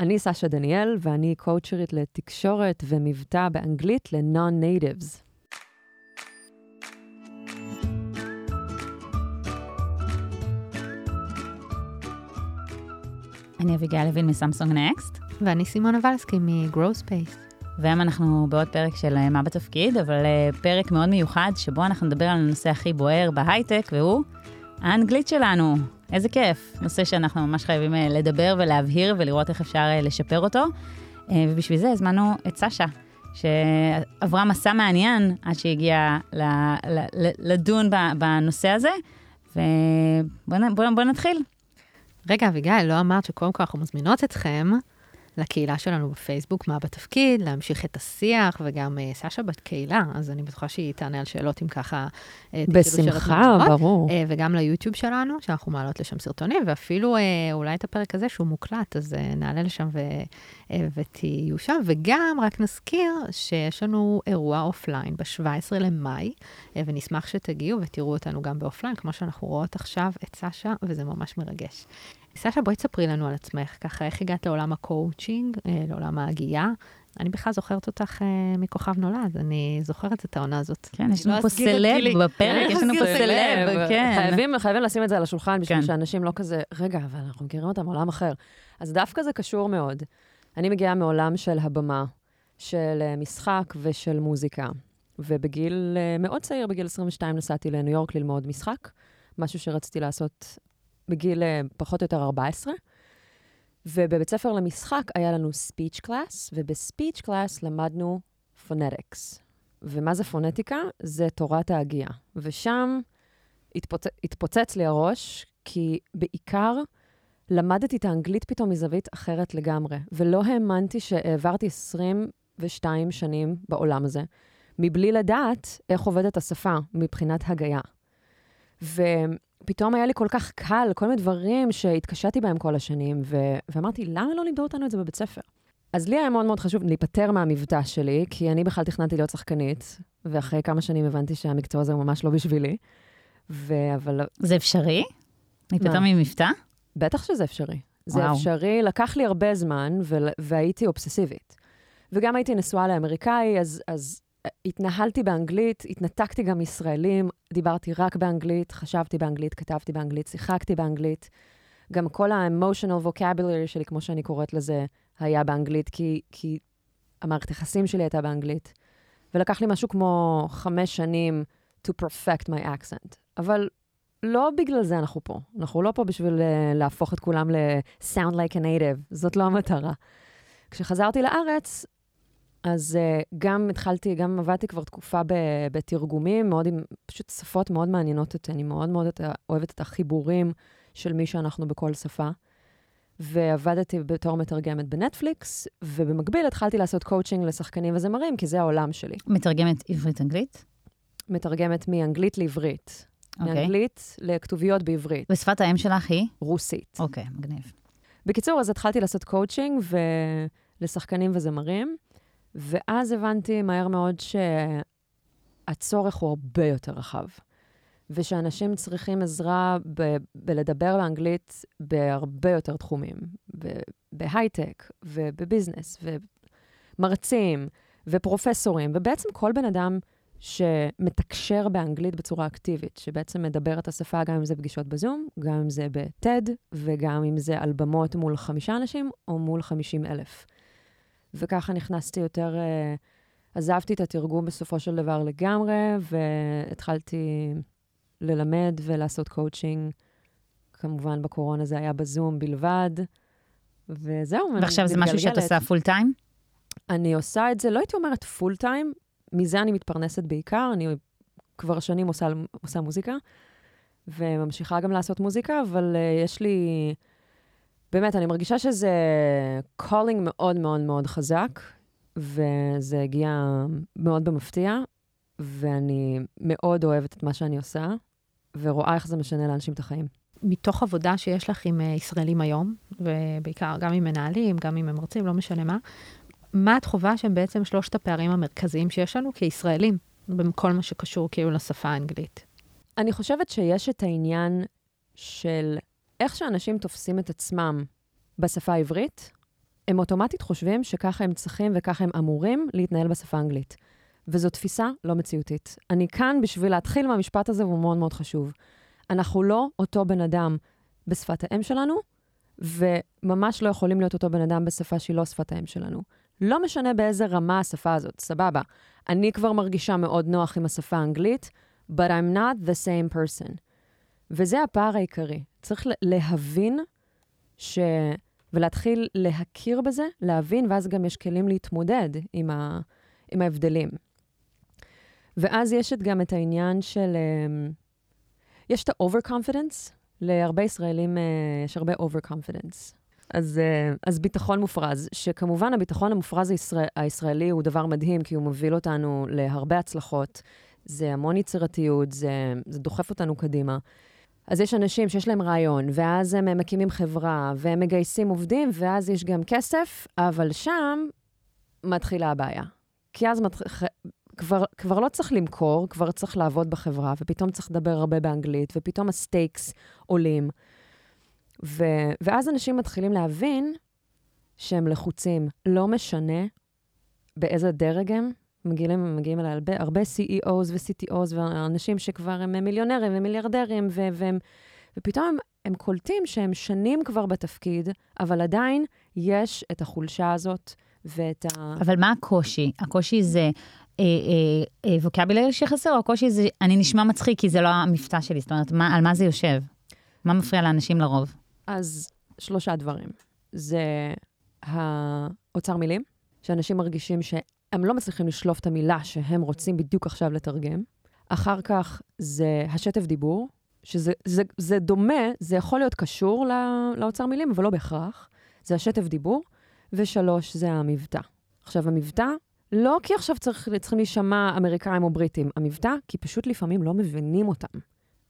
אני סשה דניאל, ואני קואוצ'רית לתקשורת ומבטא באנגלית ל-non-natives. אני אביגיל לוין מסמסונג נקסט. ואני סימונה ולסקי Space. והיום אנחנו בעוד פרק של אה, מה בתפקיד, אבל אה, פרק מאוד מיוחד, שבו אנחנו נדבר על הנושא הכי בוער בהייטק, והוא האנגלית שלנו. איזה כיף. נושא שאנחנו ממש חייבים אה, לדבר ולהבהיר ולראות איך אפשר לשפר אותו. ובשביל זה הזמנו את סשה, שעברה מסע מעניין עד שהגיעה לדון בנושא הזה. ובואו נתחיל. רגע, אביגיל, לא אמרת שקודם כל אנחנו מזמינות אתכם לקהילה שלנו בפייסבוק, מה בתפקיד, להמשיך את השיח, וגם uh, סשה בת קהילה, אז אני בטוחה שהיא תענה על שאלות אם ככה... אה, בשמחה, ברור. אה, וגם ליוטיוב שלנו, שאנחנו מעלות לשם סרטונים, ואפילו אה, אולי את הפרק הזה שהוא מוקלט, אז אה, נעלה לשם ו, אה, ותהיו שם. וגם, רק נזכיר שיש לנו אירוע offline ב-17 למאי, אה, ונשמח שתגיעו ותראו אותנו גם ב offline, כמו שאנחנו רואות עכשיו את סשה, וזה ממש מרגש. סשה, בואי תספרי לנו על עצמך, ככה, איך הגעת לעולם הקואוצ'ינג, אה, לעולם ההגייה. אני בכלל זוכרת אותך אה, מכוכב נולד, אני זוכרת את העונה הזאת. כן, יש לנו לא פה סלב בפרק, יש לנו פה סלב, כן. חייבים, חייבים לשים את זה על השולחן בשביל כן. שאנשים לא כזה, רגע, אבל אנחנו מכירים אותם מעולם אחר. אז דווקא זה קשור מאוד. אני מגיעה מעולם של הבמה, של אה, משחק ושל מוזיקה. ובגיל מאוד צעיר, בגיל 22, נסעתי לניו יורק ללמוד משחק, משהו שרציתי לעשות בגיל אה, פחות או יותר 14. ובבית ספר למשחק היה לנו speech class, וב speech class למדנו phonetics. ומה זה פונטיקה? זה תורת ההגייה. ושם התפוצ... התפוצץ לי הראש, כי בעיקר למדתי את האנגלית פתאום מזווית אחרת לגמרי, ולא האמנתי שהעברתי 22 שנים בעולם הזה, מבלי לדעת איך עובדת השפה מבחינת הגייה. ו... פתאום היה לי כל כך קל, כל מיני דברים שהתקשתי בהם כל השנים, ו- ואמרתי, למה לא לימדו אותנו את זה בבית ספר? אז לי היה מאוד מאוד חשוב להיפטר מהמבטא שלי, כי אני בכלל תכננתי להיות שחקנית, ואחרי כמה שנים הבנתי שהמקצוע הזה הוא ממש לא בשבילי. ו- אבל... זה אפשרי? להיפטר ממבטא? בטח שזה אפשרי. זה וואו. אפשרי, לקח לי הרבה זמן, ו- והייתי אובססיבית. וגם הייתי נשואה לאמריקאי, אז, אז התנהלתי באנגלית, התנתקתי גם מישראלים, דיברתי רק באנגלית, חשבתי באנגלית, כתבתי באנגלית, שיחקתי באנגלית. גם כל ה-emotional vocabulary שלי, כמו שאני קוראת לזה, היה באנגלית, כי, כי המערכת יחסים שלי הייתה באנגלית. ולקח לי משהו כמו חמש שנים to perfect my accent. אבל לא בגלל זה אנחנו פה. אנחנו לא פה בשביל uh, להפוך את כולם ל-sound like a native, זאת לא המטרה. כשחזרתי לארץ, אז uh, גם התחלתי, גם עבדתי כבר תקופה ב- בתרגומים, מאוד עם, פשוט שפות מאוד מעניינות אותי. אני מאוד מאוד אוהבת את החיבורים של מי שאנחנו בכל שפה. ועבדתי בתור מתרגמת בנטפליקס, ובמקביל התחלתי לעשות קואוצ'ינג לשחקנים וזמרים, כי זה העולם שלי. מתרגמת עברית-אנגלית? מתרגמת מאנגלית לעברית. אוקיי. אוקיי. מאנגלית לכתוביות בעברית. ושפת האם שלך היא? רוסית. אוקיי, אוקיי, מגניב. בקיצור, אז התחלתי לעשות קואוצ'ינג לשחקנים וזמרים. ואז הבנתי מהר מאוד שהצורך הוא הרבה יותר רחב, ושאנשים צריכים עזרה ב- בלדבר באנגלית בהרבה יותר תחומים, ב- בהייטק ובביזנס, ומרצים ופרופסורים, ובעצם כל בן אדם שמתקשר באנגלית בצורה אקטיבית, שבעצם מדבר את השפה, גם אם זה פגישות בזום, גם אם זה ב-TED, וגם אם זה על במות מול חמישה אנשים או מול חמישים אלף. וככה נכנסתי יותר, אה, עזבתי את התרגום בסופו של דבר לגמרי, והתחלתי ללמד ולעשות קואוצ'ינג. כמובן, בקורונה זה היה בזום בלבד, וזהו, ועכשיו זה משהו שאת עושה full time? אני עושה את זה, לא הייתי אומרת full time, מזה אני מתפרנסת בעיקר, אני כבר שנים עושה, עושה מוזיקה, וממשיכה גם לעשות מוזיקה, אבל אה, יש לי... באמת, אני מרגישה שזה calling מאוד מאוד מאוד חזק, וזה הגיע מאוד במפתיע, ואני מאוד אוהבת את מה שאני עושה, ורואה איך זה משנה לאנשים את החיים. מתוך עבודה שיש לך עם אה, ישראלים היום, ובעיקר גם עם מנהלים, גם עם מרצים, לא משנה מה, מה את חווה שהם בעצם שלושת הפערים המרכזיים שיש לנו כישראלים, בכל מה שקשור כאילו לשפה האנגלית? אני חושבת שיש את העניין של איך שאנשים תופסים את עצמם בשפה העברית, הם אוטומטית חושבים שככה הם צריכים וככה הם אמורים להתנהל בשפה האנגלית. וזו תפיסה לא מציאותית. אני כאן בשביל להתחיל מהמשפט הזה, והוא מאוד מאוד חשוב. אנחנו לא אותו בן אדם בשפת האם שלנו, וממש לא יכולים להיות אותו בן אדם בשפה שהיא לא שפת האם שלנו. לא משנה באיזה רמה השפה הזאת, סבבה. אני כבר מרגישה מאוד נוח עם השפה האנגלית, but I'm not the same person. וזה הפער העיקרי. צריך להבין ש... ולהתחיל להכיר בזה, להבין, ואז גם יש כלים להתמודד עם, ה... עם ההבדלים. ואז יש את גם את העניין של... אמ, יש את ה-over-confidence, להרבה ישראלים uh, יש הרבה over-confidence. אז, uh, אז ביטחון מופרז, שכמובן הביטחון המופרז הישראל, הישראלי הוא דבר מדהים, כי הוא מוביל אותנו להרבה הצלחות. זה המון יצירתיות, זה, זה דוחף אותנו קדימה. אז יש אנשים שיש להם רעיון, ואז הם מקימים חברה, והם מגייסים עובדים, ואז יש גם כסף, אבל שם מתחילה הבעיה. כי אז מת... כבר, כבר לא צריך למכור, כבר צריך לעבוד בחברה, ופתאום צריך לדבר הרבה באנגלית, ופתאום הסטייקס עולים. ו, ואז אנשים מתחילים להבין שהם לחוצים. לא משנה באיזה דרג הם, מגיעים, מגיעים אליי הרבה, הרבה CEOs ו-CTOs, ואנשים שכבר הם מיליונרים ומיליארדרים, ו- והם, ופתאום הם, הם קולטים שהם שנים כבר בתפקיד, אבל עדיין יש את החולשה הזאת ואת ה... אבל מה הקושי? הקושי זה אה, אה, ווקבילר שחסר, או הקושי זה, אני נשמע מצחיק כי זה לא המבטא שלי, זאת אומרת, מה, על מה זה יושב? מה מפריע לאנשים לרוב? אז שלושה דברים. זה האוצר מילים, שאנשים מרגישים שהם לא מצליחים לשלוף את המילה שהם רוצים בדיוק עכשיו לתרגם. אחר כך זה השטף דיבור, שזה זה, זה דומה, זה יכול להיות קשור לא, לאוצר מילים, אבל לא בהכרח. זה השטף דיבור. ושלוש, זה המבטא. עכשיו, המבטא לא כי עכשיו צריך, צריכים להישמע אמריקאים או בריטים, המבטא, כי פשוט לפעמים לא מבינים אותם.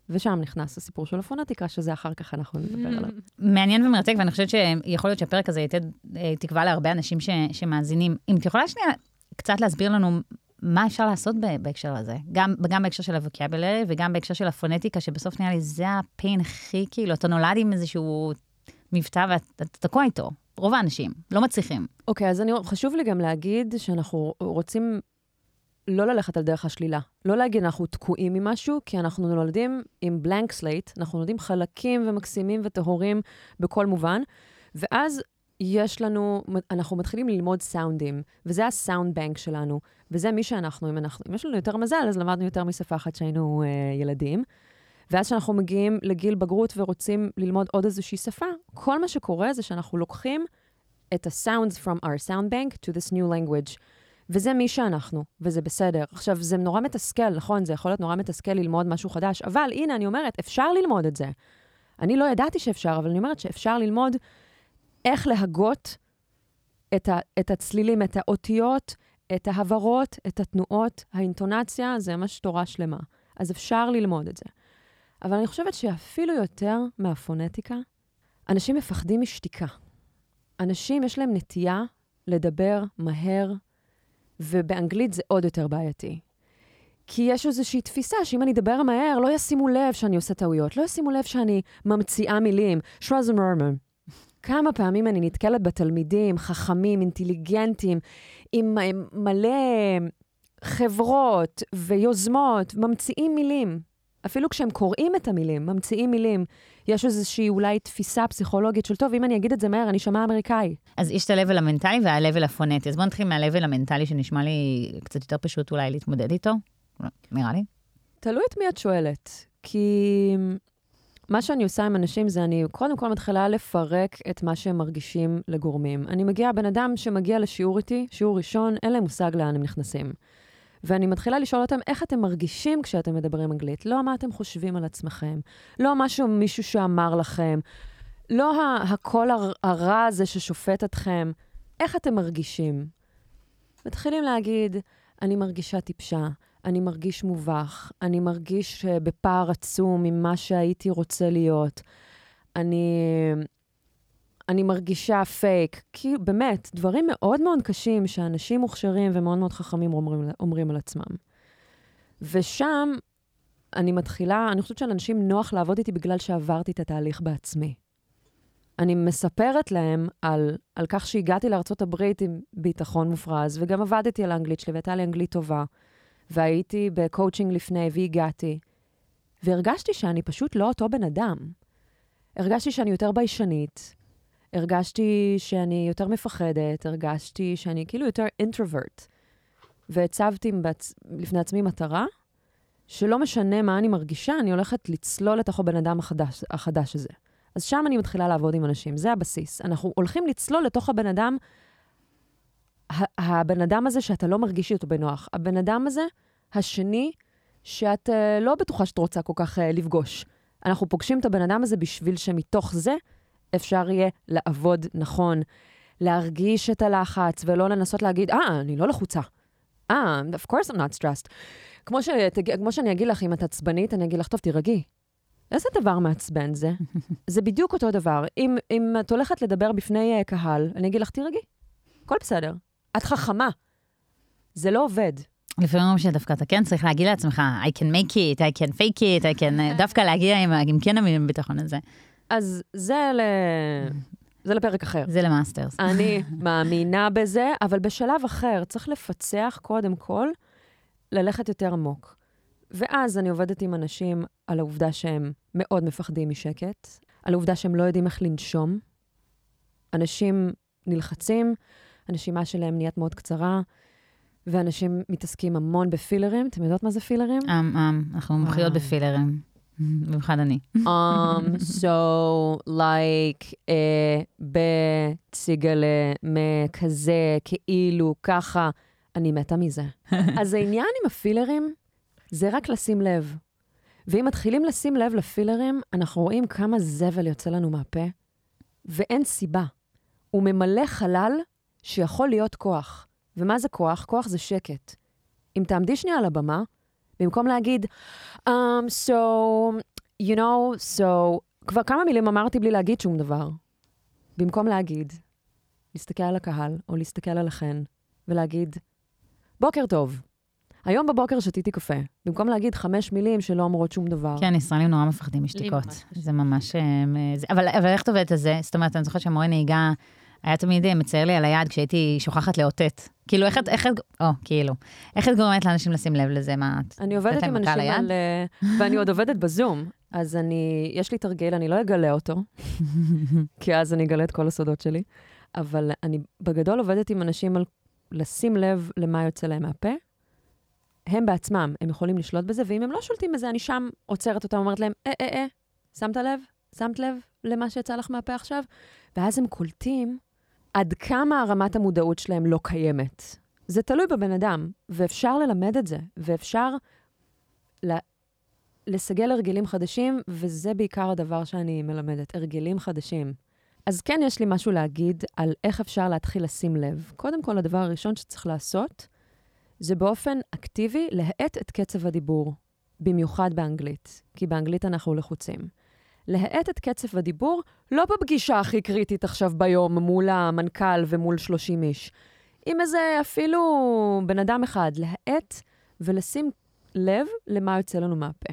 ושם נכנס הסיפור של הפונטיקה, שזה אחר כך אנחנו נדבר עליו. מעניין ומרתק, ואני חושבת שיכול להיות שהפרק הזה ייתן אה, תקווה להרבה אנשים ש, שמאזינים. אם את יכולה שנייה קצת להסביר לנו מה אפשר לעשות בהקשר הזה, גם, גם בהקשר של הווקיאבלרי וגם בהקשר של הפונטיקה, שבסוף נראה לי זה הפיין הכי, כאילו, אתה נולד עם איזשהו מבטא ואתה תקוע איתו. רוב האנשים לא מצליחים. אוקיי, okay, אז אני, חשוב לי גם להגיד שאנחנו רוצים לא ללכת על דרך השלילה. לא להגיד אנחנו תקועים ממשהו, כי אנחנו נולדים עם blank slate, אנחנו נולדים חלקים ומקסימים וטהורים בכל מובן, ואז יש לנו, אנחנו מתחילים ללמוד סאונדים, וזה ה sound bank שלנו, וזה מי שאנחנו, אם אנחנו, אם יש לנו יותר מזל, אז למדנו יותר משפה אחת שהיינו אה, ילדים. ואז כשאנחנו מגיעים לגיל בגרות ורוצים ללמוד עוד איזושהי שפה, כל מה שקורה זה שאנחנו לוקחים את ה-sounds from our sound bank to this new language. וזה מי שאנחנו, וזה בסדר. עכשיו, זה נורא מתסכל, נכון? זה יכול להיות נורא מתסכל ללמוד משהו חדש, אבל הנה, אני אומרת, אפשר ללמוד את זה. אני לא ידעתי שאפשר, אבל אני אומרת שאפשר ללמוד איך להגות את, ה, את הצלילים, את האותיות, את ההברות, את התנועות, האינטונציה, זה ממש תורה שלמה. אז אפשר ללמוד את זה. אבל אני חושבת שאפילו יותר מהפונטיקה, אנשים מפחדים משתיקה. אנשים, יש להם נטייה לדבר מהר, ובאנגלית זה עוד יותר בעייתי. כי יש איזושהי תפיסה שאם אני אדבר מהר, לא ישימו לב שאני עושה טעויות, לא ישימו לב שאני ממציאה מילים. שרזמרמן. כמה פעמים אני נתקלת בתלמידים חכמים, אינטליגנטים, עם מלא חברות ויוזמות, ממציאים מילים. אפילו כשהם קוראים את המילים, ממציאים מילים, יש איזושהי אולי תפיסה פסיכולוגית של, טוב, אם אני אגיד את זה מהר, אני אשמע אמריקאי. אז יש את ה-level המנטלי וה-level הפונטי. אז בואו נתחיל מה-level המנטלי, שנשמע לי קצת יותר פשוט אולי להתמודד איתו, נראה לי. תלוי את מי את שואלת, כי מה שאני עושה עם אנשים זה אני קודם כל מתחילה לפרק את מה שהם מרגישים לגורמים. אני מגיעה, בן אדם שמגיע לשיעור איתי, שיעור ראשון, אין להם מושג לאן הם נכנסים. ואני מתחילה לשאול אותם, איך אתם מרגישים כשאתם מדברים אנגלית? לא מה אתם חושבים על עצמכם, לא משהו, מישהו שאמר לכם, לא הקול הרע הזה ששופט אתכם, איך אתם מרגישים? מתחילים להגיד, אני מרגישה טיפשה, אני מרגיש מובך, אני מרגיש בפער עצום ממה שהייתי רוצה להיות, אני אני מרגישה פייק. כי באמת, דברים מאוד מאוד קשים שאנשים מוכשרים ומאוד מאוד חכמים אומרים, אומרים על עצמם. ושם אני מתחילה, אני חושבת שלאנשים נוח לעבוד איתי בגלל שעברתי את התהליך בעצמי. אני מספרת להם על, על כך שהגעתי לארה"ב עם ביטחון מופרז, וגם עבדתי על האנגלית שלי, והייתה לי אנגלית טובה. והייתי בקואוצ'ינג לפני, והגעתי. והרגשתי שאני פשוט לא אותו בן אדם. הרגשתי שאני יותר ביישנית, הרגשתי שאני יותר מפחדת, הרגשתי שאני כאילו יותר introvert. והצבתי בעצ... לפני עצמי מטרה, שלא משנה מה אני מרגישה, אני הולכת לצלול לתוך הבן אדם החדש, החדש הזה. אז שם אני מתחילה לעבוד עם אנשים, זה הבסיס. אנחנו הולכים לצלול לתוך הבן אדם, הבן אדם הזה שאתה לא מרגיש אותו בנוח. הבן אדם הזה, השני, שאת uh, לא בטוחה שאת רוצה כל כך uh, לפגוש. אנחנו פוגשים את הבן אדם הזה בשביל שמתוך זה אפשר יהיה לעבוד נכון, להרגיש את הלחץ ולא לנסות להגיד, אה, אני לא לחוצה. אה, ah, of course I'm not stressed. כמו, שתג... כמו שאני אגיד לך, אם את עצבנית, אני אגיד לך, טוב, תירגעי. איזה דבר מעצבן זה? זה בדיוק אותו דבר. אם, אם את הולכת לדבר בפני uh, קהל, אני אגיד לך, תירגעי. הכל בסדר. את חכמה. זה לא עובד. לפעמים אומרים שדווקא אתה כן צריך להגיד לעצמך, I can make it, I can fake it, I can... דווקא להגיע עם, עם כן הביטחון הזה. אז זה ל... זה לפרק אחר. זה ל masters. אני מאמינה בזה, אבל בשלב אחר צריך לפצח קודם כל, ללכת יותר עמוק. ואז אני עובדת עם אנשים על העובדה שהם מאוד מפחדים משקט, על העובדה שהם לא יודעים איך לנשום. אנשים נלחצים, הנשימה שלהם נהיית מאוד קצרה, ואנשים מתעסקים המון בפילרים. אתם יודעות מה זה פילרים? אמ, אמ, אנחנו מומחיות בפילרים. במיוחד אני. um, so, like, uh, בציגלה, מכזה, כאילו, ככה, אני מתה מזה. אז העניין עם הפילרים זה רק לשים לב. ואם מתחילים לשים לב לפילרים, אנחנו רואים כמה זבל יוצא לנו מהפה, ואין סיבה. הוא ממלא חלל שיכול להיות כוח. ומה זה כוח? כוח זה שקט. אם תעמדי שנייה על הבמה, במקום להגיד, um, so, you know, so, כבר כמה מילים אמרתי בלי להגיד שום דבר. במקום להגיד, להסתכל על הקהל, או להסתכל על החן, ולהגיד, בוקר טוב. היום בבוקר שתיתי קפה, במקום להגיד חמש מילים שלא אומרות שום דבר. כן, ישראלים נורא מפחדים משתיקות. זה ממש... אה, זה, אבל, אבל איך את עובדת על זה? זאת אומרת, אני זוכרת שהמורה נהיגה היה תמיד אה, מצייר לי על היד כשהייתי שוכחת לאותת. כאילו, איך את, איך את, או, כאילו, איך את גורמת לאנשים לשים לב לזה? מה, את... אני עובדת עם אנשים על... אה, ואני עוד עובדת בזום, אז אני, יש לי תרגיל, אני לא אגלה אותו, כי אז אני אגלה את כל הסודות שלי, אבל אני בגדול עובדת עם אנשים על לשים לב למה יוצא להם מהפה. הם בעצמם, הם יכולים לשלוט בזה, ואם הם לא שולטים בזה, אני שם עוצרת אותם, אומרת להם, אה, אה, אה, שמת לב? שמת לב למה שיצא לך מהפה עכשיו? ואז הם קולטים עד כמה רמת המודעות שלהם לא קיימת. זה תלוי בבן אדם, ואפשר ללמד את זה, ואפשר ל... לסגל הרגלים חדשים, וזה בעיקר הדבר שאני מלמדת, הרגלים חדשים. אז כן, יש לי משהו להגיד על איך אפשר להתחיל לשים לב. קודם כל, הדבר הראשון שצריך לעשות, זה באופן אקטיבי להאט את קצב הדיבור, במיוחד באנגלית, כי באנגלית אנחנו לחוצים. להאט את קצב הדיבור, לא בפגישה הכי קריטית עכשיו ביום מול המנכ"ל ומול 30 איש, עם איזה אפילו בן אדם אחד, להאט ולשים לב למה יוצא לנו מהפה.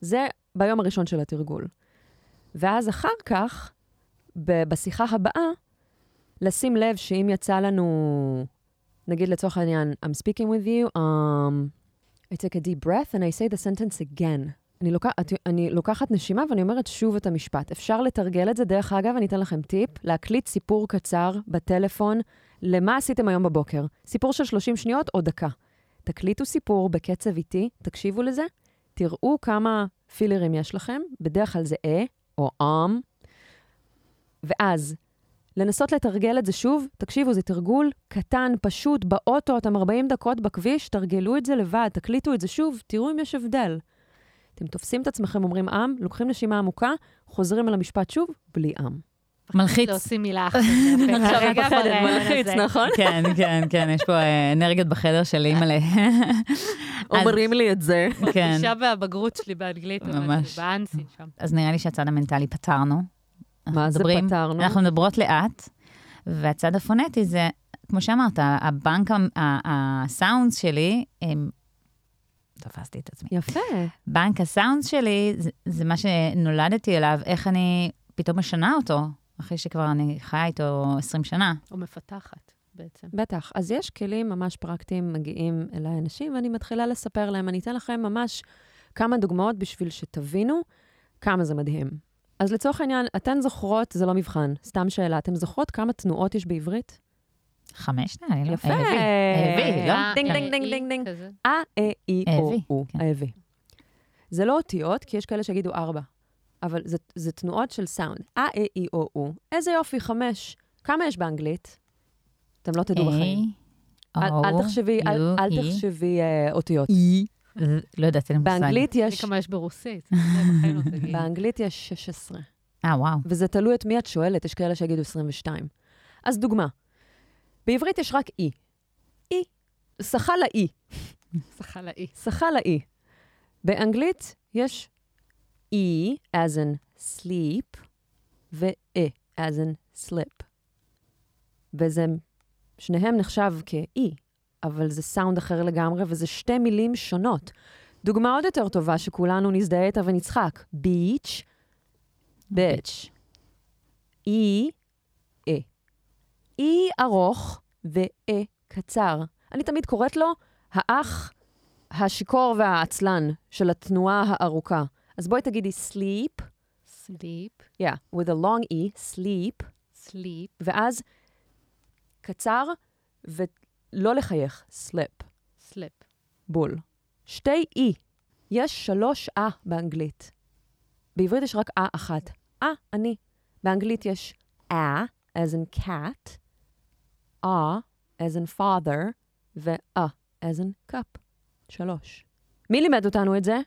זה ביום הראשון של התרגול. ואז אחר כך, בשיחה הבאה, לשים לב שאם יצא לנו, נגיד לצורך העניין, I'm speaking with you, um, I take a deep breath and I say the sentence again. אני, לוקח, אני לוקחת נשימה ואני אומרת שוב את המשפט. אפשר לתרגל את זה. דרך אגב, אני אתן לכם טיפ, להקליט סיפור קצר בטלפון למה עשיתם היום בבוקר. סיפור של 30 שניות או דקה. תקליטו סיפור בקצב איטי, תקשיבו לזה, תראו כמה פילרים יש לכם, בדרך כלל זה אה או עם, ואז לנסות לתרגל את זה שוב, תקשיבו, זה תרגול קטן, פשוט, באוטו, אתם 40 דקות בכביש, תרגלו את זה לבד, תקליטו את זה שוב, תראו אם יש הבדל. אתם תופסים את עצמכם, אומרים עם, לוקחים נשימה עמוקה, חוזרים על המשפט שוב, בלי עם. מלחיץ. להוציא מילה אחת. עכשיו בחדר, מלחיץ, נכון? כן, כן, כן, יש פה אה, אנרגיות בחדר של אימא'לה. אומרים לי את זה. כן. אישה והבגרות שלי באנגלית, ממש. באנסי שם. אז נראה לי שהצד המנטלי פתרנו. מה זה פתרנו? אנחנו מדברות לאט, והצד הפונטי זה, כמו שאמרת, הבנק, הסאונדס שלי, הם תפסתי את עצמי. יפה. בנק הסאונד שלי, זה, זה מה שנולדתי אליו, איך אני פתאום משנה אותו, אחרי שכבר אני חיה איתו 20 שנה. או מפתחת בעצם. בטח. אז יש כלים ממש פרקטיים, מגיעים אליי אנשים, ואני מתחילה לספר להם. אני אתן לכם ממש כמה דוגמאות בשביל שתבינו כמה זה מדהים. אז לצורך העניין, אתן זוכרות, זה לא מבחן, סתם שאלה, אתן זוכרות כמה תנועות יש בעברית? חמש, נראה לי, לא? יפה. אהבי, אהבי, לא? דינג, אה, דינג, דינג, דינג, דינג. אה, אה, אי, או, או, כן. אהבי. זה לא אותיות, כי יש כאלה שיגידו ארבע, אבל זה, זה תנועות של סאונד. אה, אה, אי, או, או. איזה יופי, חמש. כמה יש באנגלית? אתם לא תדעו בחיים. אל, תחשבי, אל, תחשבי אה, אותיות. אי. לא יודעת, אין לי מושג. באנגלית יש, כמה יש ברוסית. לא. באנגלית יש 16, אה, וואו. וזה תלוי את מי את שואלת, יש כאלה שיגידו 22. אז דוגמה, בעברית יש רק אי. אי. שחה לאי. שחה לאי. שחה לאי. באנגלית יש E as in sleep ו-E as in slip. וזה, שניהם נחשב כ-E, אבל זה סאונד אחר לגמרי, וזה שתי מילים שונות. דוגמה עוד יותר טובה שכולנו נזדהה איתה ונצחק, beach, bitch. E, E. E ארוך ו-E קצר. אני תמיד קוראת לו האח השיכור והעצלן של התנועה הארוכה. אז בואי תגידי sleep, sleep, yeah, with a long E, sleep, sleep, ואז קצר ולא לחייך, slip, slip. בול. שתי E. יש שלוש אה באנגלית. בעברית יש רק אה אחת. אה, אני. באנגלית יש אה, as in cat, אה, as in father, ואה, as in cup. שלוש. מי לימד אותנו את זה?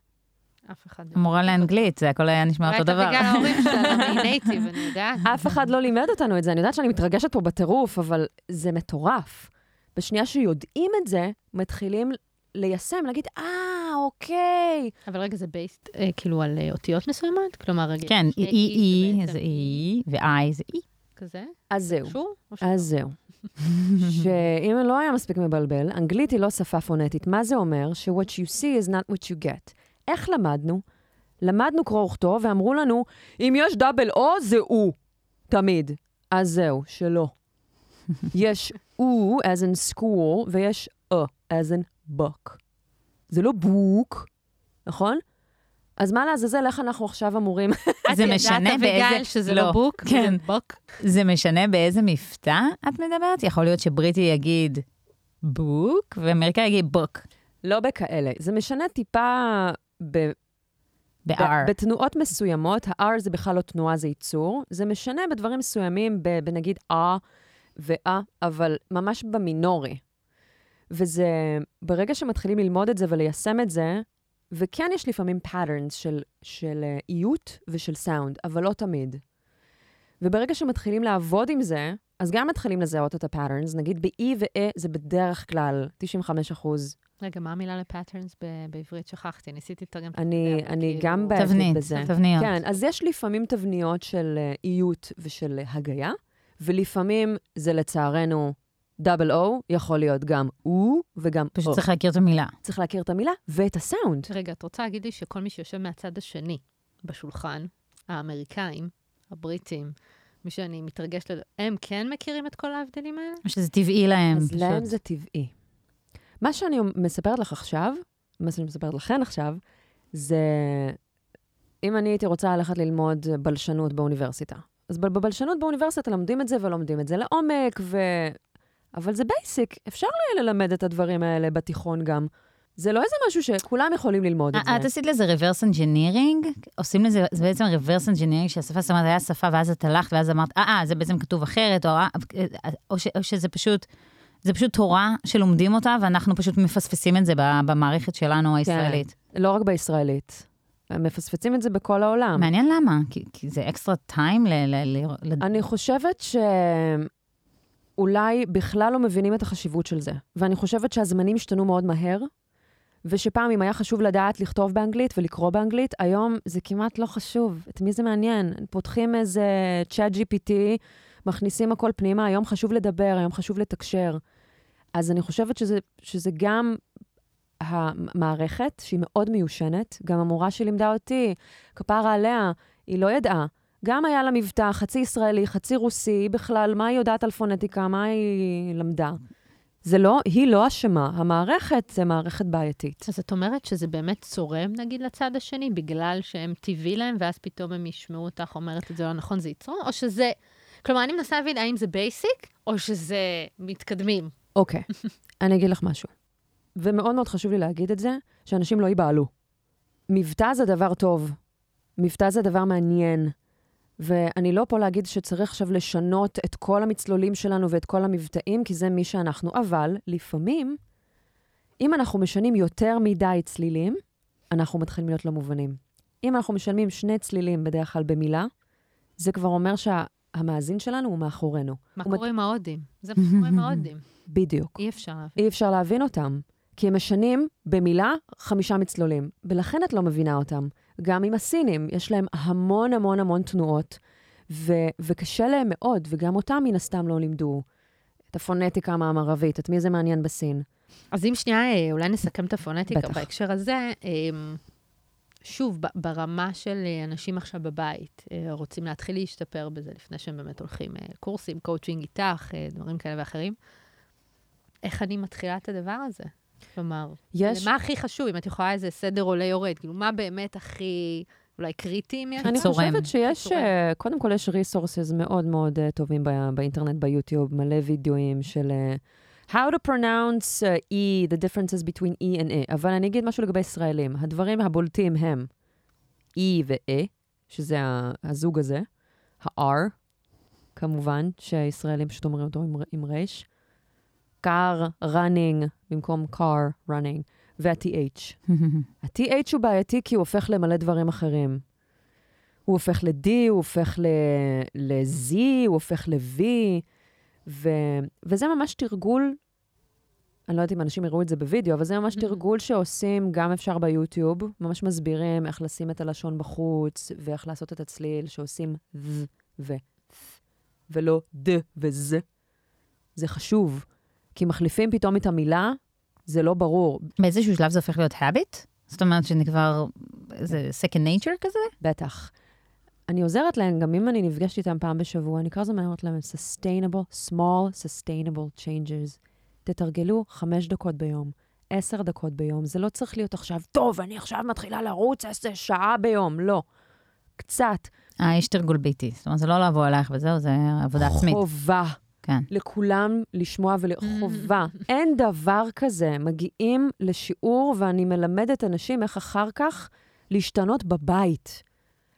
אף אחד לא. המורה לאנגלית, זה הכל היה נשמע אותו דבר. אולי אתה בגלל ההורים שלנו, היא נייטיב, אני יודעת. אף אחד לא לימד אותנו את זה. אני יודעת שאני מתרגשת פה בטירוף, אבל זה מטורף. בשנייה שיודעים את זה, מתחילים ליישם, להגיד, אה, אוקיי. אבל רגע, זה בייסט כאילו על אה, אותיות מסוימות? כלומר, רגע, כן, שני אי, זה אי, בעצם זה אי, ואיי זה אי. כזה? אז זהו. אז זהו. שאם לא היה מספיק מבלבל, אנגלית היא לא שפה פונטית. מה זה אומר? ש-what you see is not what you get. איך למדנו? למדנו קרוא וכתוב, ואמרו לנו, אם יש דאבל או, זה הוא. תמיד. אז זהו, שלא. יש או, as in school, ויש א, as in book. זה לא בוק, נכון? אז מה לעזאזל, איך אנחנו עכשיו אמורים... זה משנה ידעת, באיזה... אביגיל, שזה לא בוק, כן. זה בוק. זה משנה באיזה מבטא את מדברת? יכול להיות שבריטי יגיד בוק, ואמריקאי יגיד בוק, לא בכאלה. זה משנה טיפה ב- ב-R. בתנועות מסוימות, ה-R זה בכלל לא תנועה, זה ייצור. זה משנה בדברים מסוימים, בנגיד אה ואה, אבל ממש במינורי. וזה, ברגע שמתחילים ללמוד את זה וליישם את זה, וכן יש לפעמים patterns של, של אה, איות ושל סאונד, אבל לא תמיד. וברגע שמתחילים לעבוד עם זה, אז גם מתחילים לזהות את ה-patterns. נגיד ב-E ו-E זה בדרך כלל 95 אחוז. רגע, מה המילה ל patterns בעברית? שכחתי, ניסיתי לתרגם את אני, אני כאילו- גם תבנית, בזה. תבניות. כן, אז יש לפעמים תבניות של אה, איות ושל הגיה, ולפעמים זה לצערנו double O, יכול להיות גם או וגם פשוט או. צריך להכיר את המילה. צריך להכיר את המילה ואת הסאונד. רגע, את רוצה להגיד לי שכל מי שיושב מהצד השני בשולחן, האמריקאים, הבריטים, מי שאני מתרגשת, לד- הם כן מכירים את כל ההבדלים האלה? או שזה טבעי להם, אז פשוט. להם זה טבעי. מה שאני מספרת לך עכשיו, מה שאני מספרת לכן עכשיו, זה אם אני הייתי רוצה ללכת ללמוד בלשנות באוניברסיטה. אז בבלשנות באוניברסיטה לומדים את זה ולומדים את זה לעומק, ו... אבל זה basic, אפשר ללמד את הדברים האלה בתיכון גם. זה לא איזה משהו שכולם יכולים ללמוד את אה, את זה. עשית לזה reverse engineering? עושים לזה, זה בעצם reverse engineering, שהשפה זאת אומרת, היה שפה, ואז את הלכת, ואז אמרת, אה, אה, זה בעצם כתוב אחרת, או, אה, אה, או, ש, או שזה פשוט, זה פשוט תורה שלומדים אותה, ואנחנו פשוט מפספסים את זה במערכת שלנו הישראלית. לא רק בישראלית. הם מפספסים את זה בכל העולם. מעניין למה, כי, כי זה אקסטרה טיים ל... ל, ל, ל אני חושבת שאולי בכלל לא מבינים את החשיבות של זה. ואני חושבת שהזמנים השתנו מאוד מהר, ושפעם אם היה חשוב לדעת לכתוב באנגלית ולקרוא באנגלית, היום זה כמעט לא חשוב. את מי זה מעניין? פותחים איזה צ'אט GPT, מכניסים הכל פנימה, היום חשוב לדבר, היום חשוב לתקשר. אז אני חושבת שזה, שזה גם המערכת, שהיא מאוד מיושנת, גם המורה שלימדה אותי, כפרה עליה, היא לא ידעה. גם היה לה מבטא חצי ישראלי, חצי רוסי, בכלל, מה היא יודעת על פונטיקה, מה היא למדה? זה לא, היא לא אשמה, המערכת זה מערכת בעייתית. אז את אומרת שזה באמת צורם, נגיד, לצד השני, בגלל שהם טבעי להם, ואז פתאום הם ישמעו אותך אומרת את זה לא נכון, זה יצרום? או שזה... כלומר, אני מנסה להבין האם זה basic, או שזה מתקדמים. אוקיי, אני אגיד לך משהו. ומאוד מאוד חשוב לי להגיד את זה, שאנשים לא ייבהלו. מבטא זה דבר טוב. מבטא זה דבר מעניין. ואני לא פה להגיד שצריך עכשיו לשנות את כל המצלולים שלנו ואת כל המבטאים, כי זה מי שאנחנו. אבל לפעמים, אם אנחנו משנים יותר מדי צלילים, אנחנו מתחילים להיות לא מובנים. אם אנחנו משלמים שני צלילים בדרך כלל במילה, זה כבר אומר שהמאזין שלנו הוא מאחורינו. מה הוא קורה עם ההודים? זה מה שקורה עם ההודים. בדיוק. אי אפשר להבין. אי אפשר להבין אותם, כי הם משנים במילה חמישה מצלולים, ולכן את לא מבינה אותם. גם עם הסינים, יש להם המון המון המון תנועות, ו- וקשה להם מאוד, וגם אותם מן הסתם לא לימדו את הפונטיקה המערבית, את מי זה מעניין בסין. אז אם שנייה, אה, אולי נסכם את הפונטיקה בטח. בהקשר הזה. אה, שוב, ברמה של אה, אנשים עכשיו בבית, אה, רוצים להתחיל להשתפר בזה לפני שהם באמת הולכים קורסים, קואוצ'ינג איתך, דברים כאלה ואחרים. איך אני מתחילה את הדבר הזה? כלומר, יש... מה הכי חשוב, אם את יכולה איזה סדר עולה-יורד? כאילו, מה באמת הכי, אולי קריטי אם יש? אני. חושבת שיש, uh, קודם כל יש resources מאוד מאוד uh, טובים באינטרנט, ביוטיוב, מלא וידאוים של uh, how to pronounce uh, E, the differences between E and A. אבל אני אגיד משהו לגבי ישראלים. הדברים הבולטים הם E ו-A, שזה הזוג הזה, ה-R, כמובן, שישראלים פשוט אומרים אותו עם, עם רייש. car, running, במקום car, running, וה-TH. ה-TH הוא בעייתי כי הוא הופך למלא דברים אחרים. הוא הופך ל-D, הוא הופך ל-Z, הוא הופך ל-V, ו- וזה ממש תרגול, אני לא יודעת אם אנשים יראו את זה בווידאו, אבל זה ממש Mhm. תרגול שעושים, גם אפשר ביוטיוב, ממש מסבירים איך לשים את הלשון בחוץ, ואיך לעשות את הצליל, שעושים ו ו ולא ד וז. זה חשוב, כי מחליפים פתאום את המילה, זה לא ברור. באיזשהו שלב זה הופך להיות habit? זאת אומרת שאני כבר, זה second nature כזה? בטח. אני עוזרת להם, גם אם אני נפגשת איתם פעם בשבוע, אני כל הזמן אומרת להם, sustainable, small sustainable changes. תתרגלו חמש דקות ביום, עשר דקות ביום. זה לא צריך להיות עכשיו, טוב, אני עכשיו מתחילה לרוץ עשר שעה ביום. לא. קצת. אה, יש תרגול ביתי. זאת אומרת, זה לא לבוא אלייך וזהו, זה עבודה עצמית. חובה. כן. לכולם לשמוע ולחובה. אין דבר כזה. מגיעים לשיעור ואני מלמדת אנשים איך אחר כך להשתנות בבית.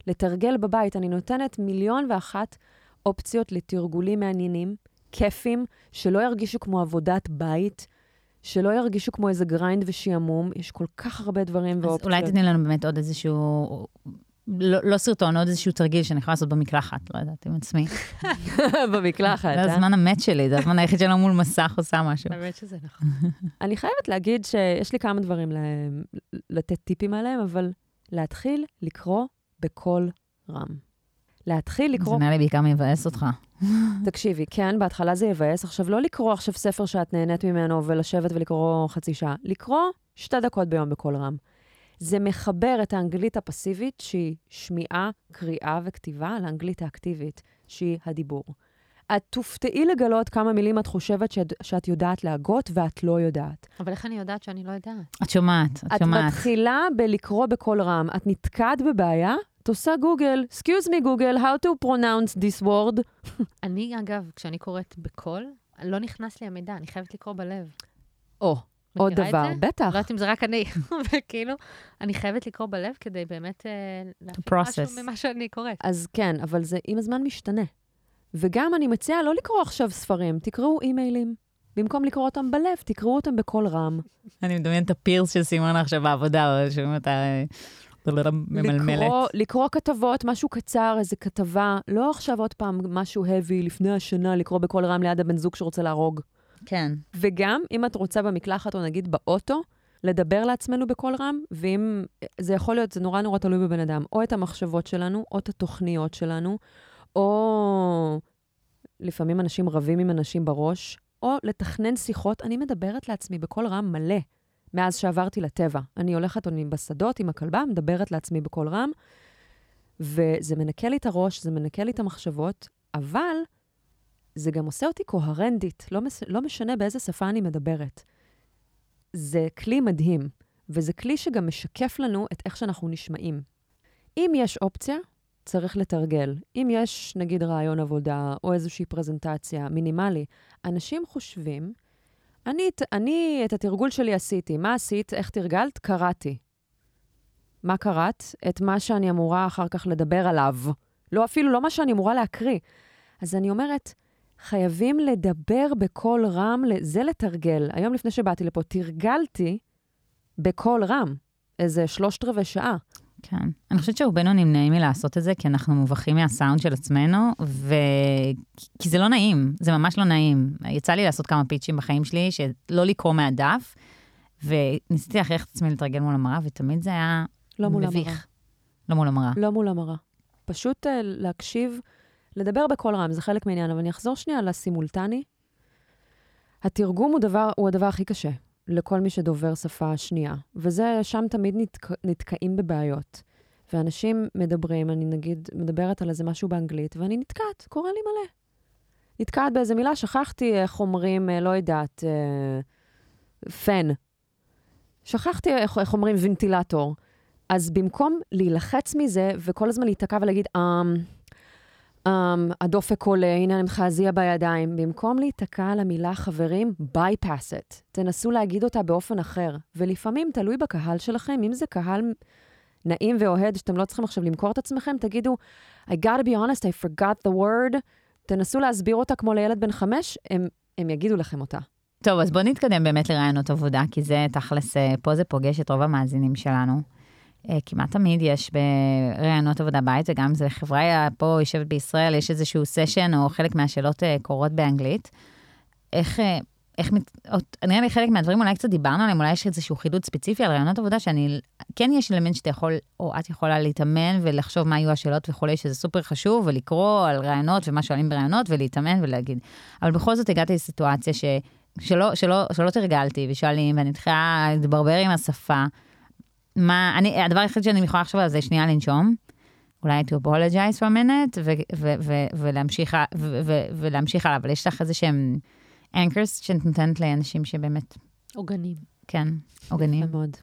לתרגל בבית. אני נותנת מיליון ואחת אופציות לתרגולים מעניינים, כיפים, שלא ירגישו כמו עבודת בית, שלא ירגישו כמו איזה grind ושעמום. יש כל כך הרבה דברים אז ואופציות. אולי תתני לנו באמת עוד איזשהו, לא, לא סרטון, עוד איזשהו תרגיל שאני יכולה לעשות במקלחת, לא יודעת, עם עצמי. במקלחת, זה אה? הזמן המת שלי, זה הזמן היחיד שלא מול מסך עושה משהו. האמת שזה נכון. אני חייבת להגיד שיש לי כמה דברים לתת טיפים עליהם, אבל להתחיל לקרוא בקול רם. להתחיל זה לקרוא, נראה לי בעיקר מבאס אותך. תקשיבי, כן, בהתחלה זה יבאס. עכשיו, לא לקרוא עכשיו ספר שאת נהנית ממנו ולשבת ולקרוא חצי שעה. לקרוא שתי דקות ביום בקול רם. זה מחבר את האנגלית הפסיבית, שהיא שמיעה, קריאה וכתיבה, לאנגלית האקטיבית, שהיא הדיבור. את תופתעי לגלות כמה מילים את חושבת שאת, שאת יודעת להגות ואת לא יודעת. אבל איך אני יודעת שאני לא יודעת? את שומעת, את את שומעת. מתחילה בלקרוא בקול רם. את נתקעת בבעיה, את עושה גוגל, excuse me גוגל, how to pronounce this word. אני, אגב, כשאני קוראת בקול, לא נכנס לי המידע, אני חייבת לקרוא בלב. או, עוד מכירה את דבר? בטח. לא יודעת אם זה רק אני, וכאילו, אני חייבת לקרוא בלב כדי באמת אה, process. משהו ממה שאני קוראת. אז כן, אבל זה עם הזמן משתנה. וגם אני מציעה לא לקרוא עכשיו ספרים, תקראו אימיילים. במקום לקרוא אותם בלב, תקראו אותם בקול רם. אני מדמיינת את הפירס של סימונה עכשיו בעבודה, או שומעים אותה אה, ממלמלת. לקרוא, לקרוא כתבות, משהו קצר, איזה כתבה, לא עכשיו עוד פעם משהו heavy, לפני השנה, לקרוא בקול רם ליד הבן זוג שרוצה להרוג. כן. וגם, אם את רוצה במקלחת, או נגיד באוטו, לדבר לעצמנו בקול רם, ואם, זה יכול להיות, זה נורא נורא תלוי בבן אדם, או את המחשבות שלנו, או את התוכניות שלנו, או לפעמים אנשים רבים עם אנשים בראש, או לתכנן שיחות. אני מדברת לעצמי בקול רם מלא, מאז שעברתי לטבע. אני הולכת אני בשדות עם הכלבה, מדברת לעצמי בקול רם, וזה מנקה לי את הראש, זה מנקה לי את המחשבות, אבל זה גם עושה אותי קוהרנטית, לא, מס, לא משנה באיזה שפה אני מדברת. זה כלי מדהים, וזה כלי שגם משקף לנו את איך שאנחנו נשמעים. אם יש אופציה, צריך לתרגל. אם יש, נגיד, רעיון עבודה או איזושהי פרזנטציה מינימלי, אנשים חושבים, אני, אני את התרגול שלי עשיתי. מה עשית? איך תרגלת? קראתי. מה קראת? את מה שאני אמורה אחר כך לדבר עליו. לא, אפילו לא מה שאני אמורה להקריא. אז אני אומרת, חייבים לדבר בקול רם, זה לתרגל. היום לפני שבאתי לפה, תרגלתי בקול רם, איזה שלושת רבעי שעה. כן. אני חושבת שרובנו נמנעים מלעשות את זה, כי אנחנו מובכים מהסאונד של עצמנו, ו... כי זה לא נעים, זה ממש לא נעים. יצא לי לעשות כמה פיצ'ים בחיים שלי, שלא לקרוא מהדף, וניסיתי להכריח את עצמי לתרגל מול המראה, ותמיד זה היה לא מול מביך. המראה. לא מול המראה. לא מול המראה. פשוט uh, להקשיב, לדבר בקול רם, זה חלק מהעניין, אבל אני אחזור שנייה לסימולטני. התרגום הוא, דבר, הוא הדבר הכי קשה. לכל מי שדובר שפה שנייה. וזה, שם תמיד נתק, נתקעים בבעיות. ואנשים מדברים, אני נגיד מדברת על איזה משהו באנגלית, ואני נתקעת, קורה לי מלא. נתקעת באיזה מילה, שכחתי איך אומרים, אה, לא יודעת, אה, פן. שכחתי איך, איך אומרים ונטילטור. אז במקום להילחץ מזה וכל הזמן להיתקע ולהגיד, אמ, um, הדופק עולה, הנה אני מחזיע בידיים. במקום להיתקע על המילה חברים, bypass it. תנסו להגיד אותה באופן אחר. ולפעמים, תלוי בקהל שלכם, אם זה קהל נעים ואוהד, שאתם לא צריכים עכשיו למכור את עצמכם, תגידו, I gotta be honest, I forgot the word. תנסו להסביר אותה כמו לילד בן חמש, הם, הם יגידו לכם אותה. טוב, אז בואו נתקדם באמת לרעיונות עבודה, כי זה תכלס, אה, פה זה פוגש את רוב המאזינים שלנו. אה, כמעט תמיד יש בראיונות עבודה בית, וגם זה חברה פה יושבת בישראל, יש איזשהו סשן, או חלק מהשאלות אה, קורות באנגלית. איך, אה, איך, נראה לי חלק מהדברים אולי קצת דיברנו עליהם, אולי יש איזשהו חידוד ספציפי על ראיונות עבודה, שאני, כן יש אלמנט שאתה יכול, או את יכולה להתאמן ולחשוב מה יהיו השאלות וכולי, שזה סופר חשוב, ולקרוא על ראיונות ומה שואלים בראיונות, ולהתאמן ולהגיד. אבל בכל זאת הגעתי לסיטואציה ש, שלא, שלא, שלא תרגלתי, ושואלים, ואני צריכה להתברבר עם השפה. מה, אני, הדבר היחיד שאני יכולה לחשוב עליו זה שנייה לנשום. אולי to apologize for a minute, ולהמשיך הלאה, אבל יש לך איזה שהם anchors שאת נותנת לאנשים שבאמת... עוגנים. כן, עוגנים. יפה מאוד.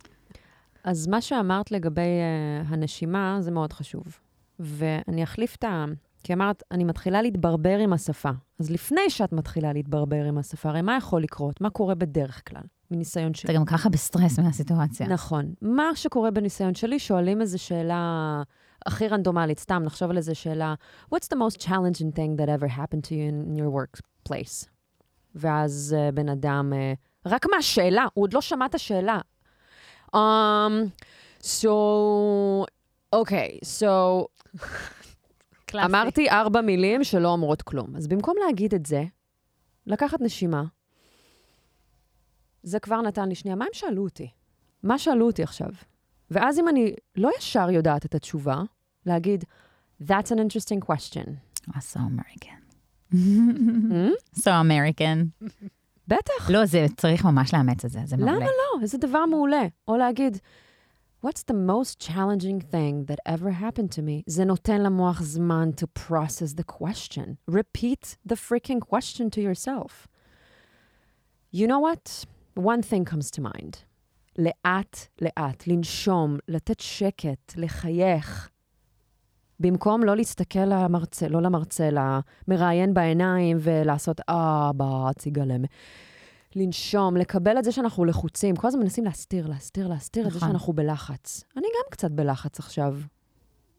אז מה שאמרת לגבי uh, הנשימה, זה מאוד חשוב. ואני אחליף את. כי אמרת, אני מתחילה להתברבר עם השפה. אז לפני שאת מתחילה להתברבר עם השפה, הרי מה יכול לקרות? מה קורה בדרך כלל? מניסיון שלי. אתה גם ככה בסטרס מהסיטואציה. נכון. מה שקורה בניסיון שלי, שואלים איזו שאלה הכי רנדומלית, סתם נחשוב על איזו שאלה, What's the most challenging thing that ever happened to you in your workplace? ואז uh, בן אדם, uh, רק מהשאלה, הוא עוד לא שמע את השאלה. Um, so, okay, so... אמרתי ארבע מילים שלא אומרות כלום. אז במקום להגיד את זה, לקחת נשימה, זה כבר נתן לי שנייה. מה הם שאלו אותי? מה שאלו אותי עכשיו? ואז אם אני לא ישר יודעת את התשובה, להגיד, That's an interesting question. Oh, so American. Hmm? so American. בטח. לא, זה צריך ממש לאמץ את זה, זה מעולה. למה לא? איזה דבר מעולה. או להגיד, What's the most challenging thing that ever happened to me? זה נותן למוח זמן to process the question. Repeat the freaking question to yourself. You know what? one thing comes to mind. לאט, לאט, לנשום, לתת שקט, לחייך. במקום לא להסתכל למרצה, לא למרצה, למראיין בעיניים ולעשות, אה, בציגלם. לנשום, לקבל את זה שאנחנו לחוצים. כל הזמן מנסים להסתיר, להסתיר, להסתיר נכון. את זה נכון. שאנחנו בלחץ. אני גם קצת בלחץ עכשיו.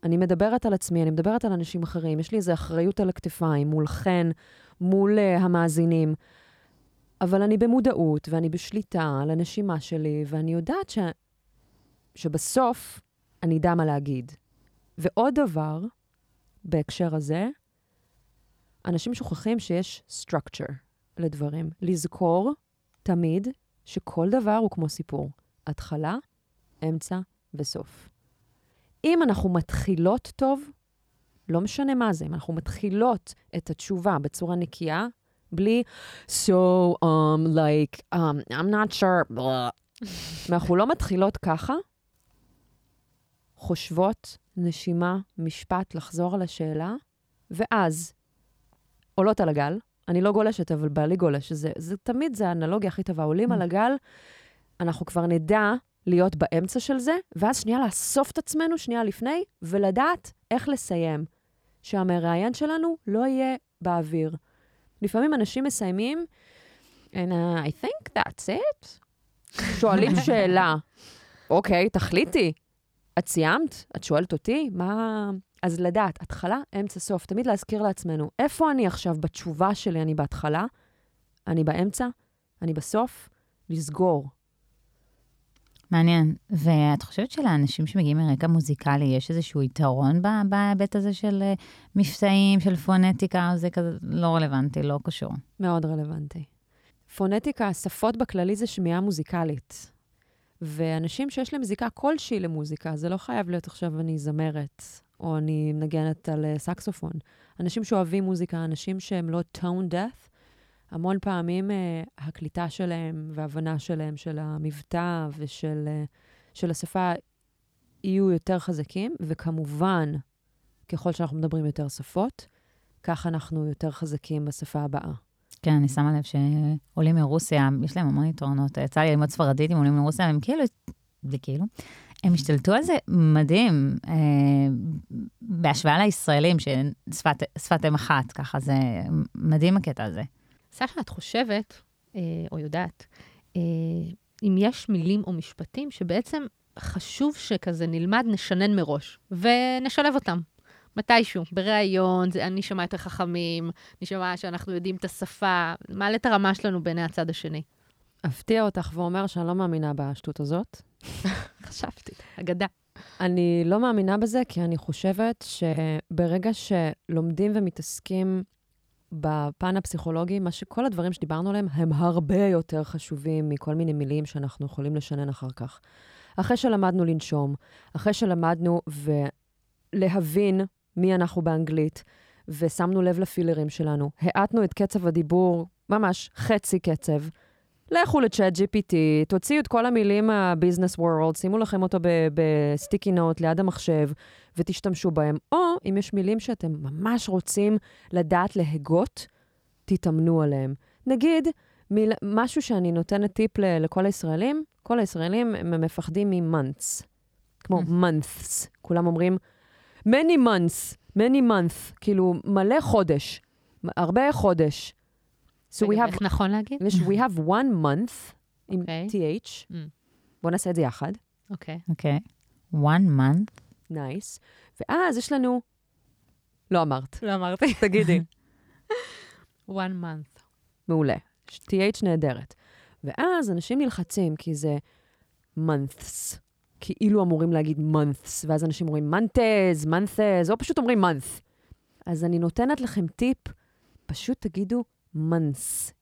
אני מדברת על עצמי, אני מדברת על אנשים אחרים, יש לי איזו אחריות על הכתפיים, מולכן, מול uh, המאזינים. אבל אני במודעות ואני בשליטה על הנשימה שלי, ואני יודעת ש... שבסוף אני אדע מה להגיד. ועוד דבר, בהקשר הזה, אנשים שוכחים שיש structure לדברים. לזכור תמיד שכל דבר הוא כמו סיפור. התחלה, אמצע וסוף. אם אנחנו מתחילות טוב, לא משנה מה זה, אם אנחנו מתחילות את התשובה בצורה נקייה, בלי so, um, like, um, I'm not sure, אנחנו לא מתחילות ככה, חושבות, נשימה, משפט, לחזור על השאלה, ואז עולות על הגל. אני לא גולשת, אבל בעלי גולש. זה, זה תמיד, זה האנלוגיה הכי טובה. עולים על הגל, אנחנו כבר נדע להיות באמצע של זה, ואז שנייה לאסוף את עצמנו, שנייה לפני, ולדעת איך לסיים. שהמראיין שלנו לא יהיה באוויר. לפעמים אנשים מסיימים, and uh, I think that's it. שואלים שאלה, אוקיי, תחליטי. את סיימת? את שואלת אותי? מה... אז לדעת, התחלה, אמצע, סוף. תמיד להזכיר לעצמנו, איפה אני עכשיו בתשובה שלי? אני בהתחלה? אני באמצע? אני בסוף? לסגור. מעניין. ואת חושבת שלאנשים שמגיעים מרקע מוזיקלי, יש איזשהו יתרון בהיבט הזה של uh, מבצעים, של פונטיקה, או זה כזה לא רלוונטי, לא קשור? מאוד רלוונטי. פונטיקה, שפות בכללי זה שמיעה מוזיקלית. ואנשים שיש להם זיקה כלשהי למוזיקה, זה לא חייב להיות עכשיו אני זמרת, או אני מנגנת על uh, סקסופון. אנשים שאוהבים מוזיקה, אנשים שהם לא tone death, המון פעמים uh, הקליטה שלהם והבנה שלהם של המבטא ושל uh, של השפה יהיו יותר חזקים, וכמובן, ככל שאנחנו מדברים יותר שפות, כך אנחנו יותר חזקים בשפה הבאה. כן, אני שמה לב שעולים מרוסיה, יש להם המון יתרונות. יצא לי ללמוד ספרדית עם עולים מרוסיה, הם כאילו, זה כאילו, הם השתלטו על זה מדהים, אה, בהשוואה לישראלים, ששפת אם אחת, ככה זה מדהים הקטע הזה. סשה, את חושבת, אה, או יודעת, אה, אם יש מילים או משפטים שבעצם חשוב שכזה נלמד, נשנן מראש, ונשלב אותם. מתישהו, בריאיון, אני שומע יותר חכמים, אני שומע שאנחנו יודעים את השפה, מעלה את הרמה שלנו בעיני הצד השני. אפתיע אותך ואומר שאני לא מאמינה בשטות הזאת. חשבתי, אגדה. אני לא מאמינה בזה, כי אני חושבת שברגע שלומדים ומתעסקים בפן הפסיכולוגי, מה שכל הדברים שדיברנו עליהם הם הרבה יותר חשובים מכל מיני מילים שאנחנו יכולים לשנן אחר כך. אחרי שלמדנו לנשום, אחרי שלמדנו ולהבין מי אנחנו באנגלית, ושמנו לב לפילרים שלנו, האטנו את קצב הדיבור, ממש חצי קצב. לכו לצ'אט GPT, תוציאו את כל המילים מהביזנס וורלד, שימו לכם אותו בסטיקי נוט ליד המחשב ותשתמשו בהם. או אם יש מילים שאתם ממש רוצים לדעת להגות, תתאמנו עליהם. נגיד, מיל... משהו שאני נותנת טיפ ל... לכל הישראלים, כל הישראלים הם מפחדים מ-months, כמו months. כולם אומרים, many months, many months, כאילו מלא חודש, הרבה חודש. So we have... איך נכון להגיד? we have one month עם okay. TH. Mm. בואו נעשה את זה יחד. אוקיי. Okay. אוקיי. Okay. one month. נייס. Nice. ואז יש לנו... לא אמרת. לא אמרתי. תגידי. one month. מעולה. TH נהדרת. ואז אנשים נלחצים, כי זה months. כאילו אמורים להגיד months, ואז אנשים אומרים months, months, או פשוט אומרים month. אז אני נותנת לכם טיפ, פשוט תגידו months.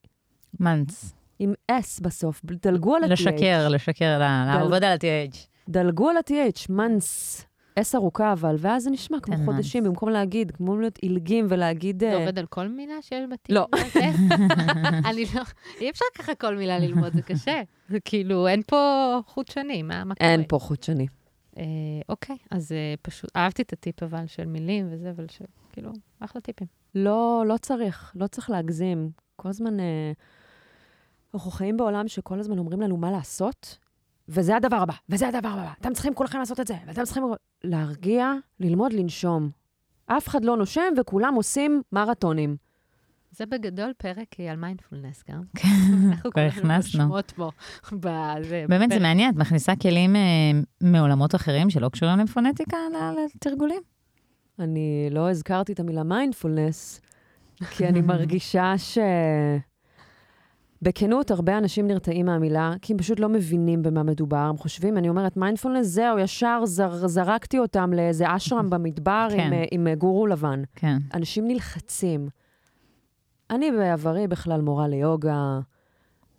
months. עם S בסוף, דלגו על ה-TH. לשקר, לשקר, לעבוד על ה-TH. דלגו על ה-TH, months. S ארוכה אבל, ואז זה נשמע כמו חודשים, במקום להגיד, כמו להיות עילגים ולהגיד... זה עובד על כל מילה שיש בתים? לא. אני לא... אי אפשר ככה כל מילה ללמוד, זה קשה. זה כאילו, אין פה חוט שני, מה קורה? אין פה חוט שני. אוקיי, אז פשוט, אהבתי את הטיפ אבל של מילים וזה, אבל כאילו, אחלה טיפים. לא, לא צריך, לא צריך להגזים. כל הזמן, אה, אנחנו חיים בעולם שכל הזמן אומרים לנו מה לעשות, וזה הדבר הבא, וזה הדבר הבא. אתם צריכים כולכם לעשות את זה, ואתם צריכים להרגיע, ללמוד לנשום. אף אחד לא נושם וכולם עושים מרתונים. זה בגדול פרק על מיינדפולנס גם. כן, כבר הכנסנו. בזה. באמת, זה מעניין, את מכניסה כלים אה, מעולמות אחרים שלא קשורים לפונטיקה לתרגולים? אני לא הזכרתי את המילה מיינדפולנס, כי אני מרגישה ש... בכנות, הרבה אנשים נרתעים מהמילה, כי הם פשוט לא מבינים במה מדובר. הם חושבים, אני אומרת, מיינדפולנס, זהו, ישר זר, זרקתי אותם לאיזה אשרם במדבר כן. עם, עם גורו לבן. כן. אנשים נלחצים. אני בעברי בכלל מורה ליוגה,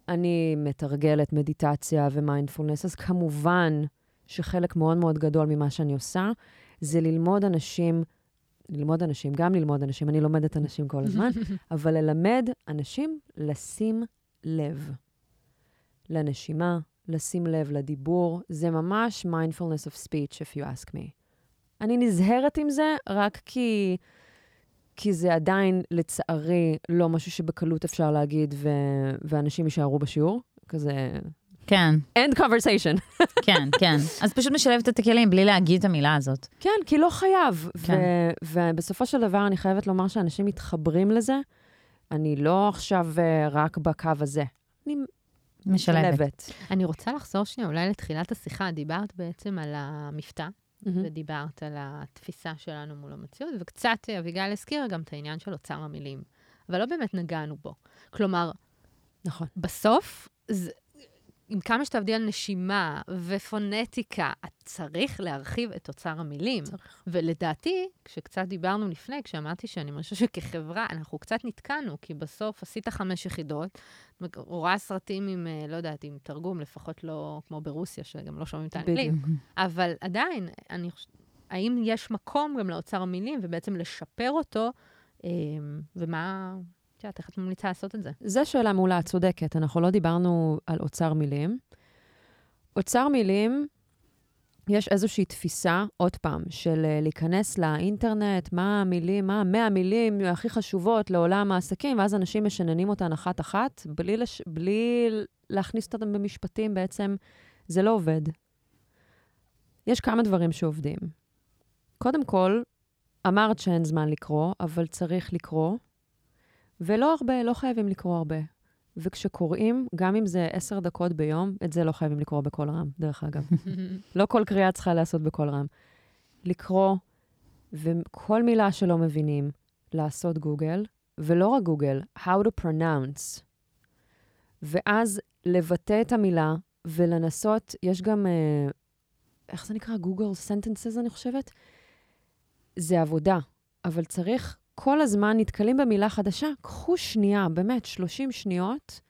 אני מתרגלת מדיטציה ומיינדפולנס, אז כמובן שחלק מאוד מאוד גדול ממה שאני עושה, זה ללמוד אנשים, ללמוד אנשים, גם ללמוד אנשים, אני לומדת אנשים כל הזמן, אבל ללמד אנשים לשים לב לנשימה, לשים לב לדיבור. זה ממש mindfulness of speech, if you ask me. אני נזהרת עם זה רק כי, כי זה עדיין, לצערי, לא משהו שבקלות אפשר להגיד, ו, ואנשים יישארו בשיעור. כזה... כן. end conversation. כן, כן. אז פשוט משלבת את הכלים בלי להגיד את המילה הזאת. כן, כי לא חייב. כן. ו- ובסופו של דבר, אני חייבת לומר שאנשים מתחברים לזה. אני לא עכשיו uh, רק בקו הזה. אני משלבת. משלבת. אני רוצה לחזור שנייה אולי לתחילת השיחה. דיברת בעצם על המבטא, מהמם. ודיברת על התפיסה שלנו מול המציאות, וקצת אה, אביגיל הזכירה גם את העניין של אוצר המילים. אבל לא באמת נגענו בו. כלומר, נכון. בסוף, זה, עם כמה שתעבדי על נשימה ופונטיקה, את צריך להרחיב את אוצר המילים. צריך. ולדעתי, כשקצת דיברנו לפני, כשאמרתי שאני מרגישה שכחברה, אנחנו קצת נתקענו, כי בסוף עשית חמש יחידות, רואה סרטים עם, אה, לא יודעת, עם תרגום, לפחות לא כמו ברוסיה, שגם לא שומעים את האנגלית. אבל עדיין, אני חושבת, האם יש מקום גם לאוצר המילים, ובעצם לשפר אותו, אה, ומה, את יודעת, איך את ממליצה לעשות את זה? זו שאלה מעולה, את צודקת. אנחנו לא דיברנו על אוצר מילים. אוצר מילים, יש איזושהי תפיסה, עוד פעם, של אה, להיכנס לאינטרנט, מה המילים, מה המאה המילים הכי חשובות לעולם העסקים, ואז אנשים משננים אותן אחת-אחת, בלי, לש... בלי להכניס אותן במשפטים, בעצם זה לא עובד. יש כמה דברים שעובדים. קודם כל, אמרת שאין זמן לקרוא, אבל צריך לקרוא. ולא הרבה, לא חייבים לקרוא הרבה. וכשקוראים, גם אם זה עשר דקות ביום, את זה לא חייבים לקרוא בקול רם, דרך אגב. לא כל קריאה צריכה להיעשות בקול רם. לקרוא, וכל מילה שלא מבינים, לעשות גוגל, ולא רק גוגל, how to pronounce. ואז לבטא את המילה ולנסות, יש גם, אה, איך זה נקרא? גוגל sentences, אני חושבת? זה עבודה, אבל צריך כל הזמן נתקלים במילה חדשה, קחו שנייה, באמת, 30 שניות,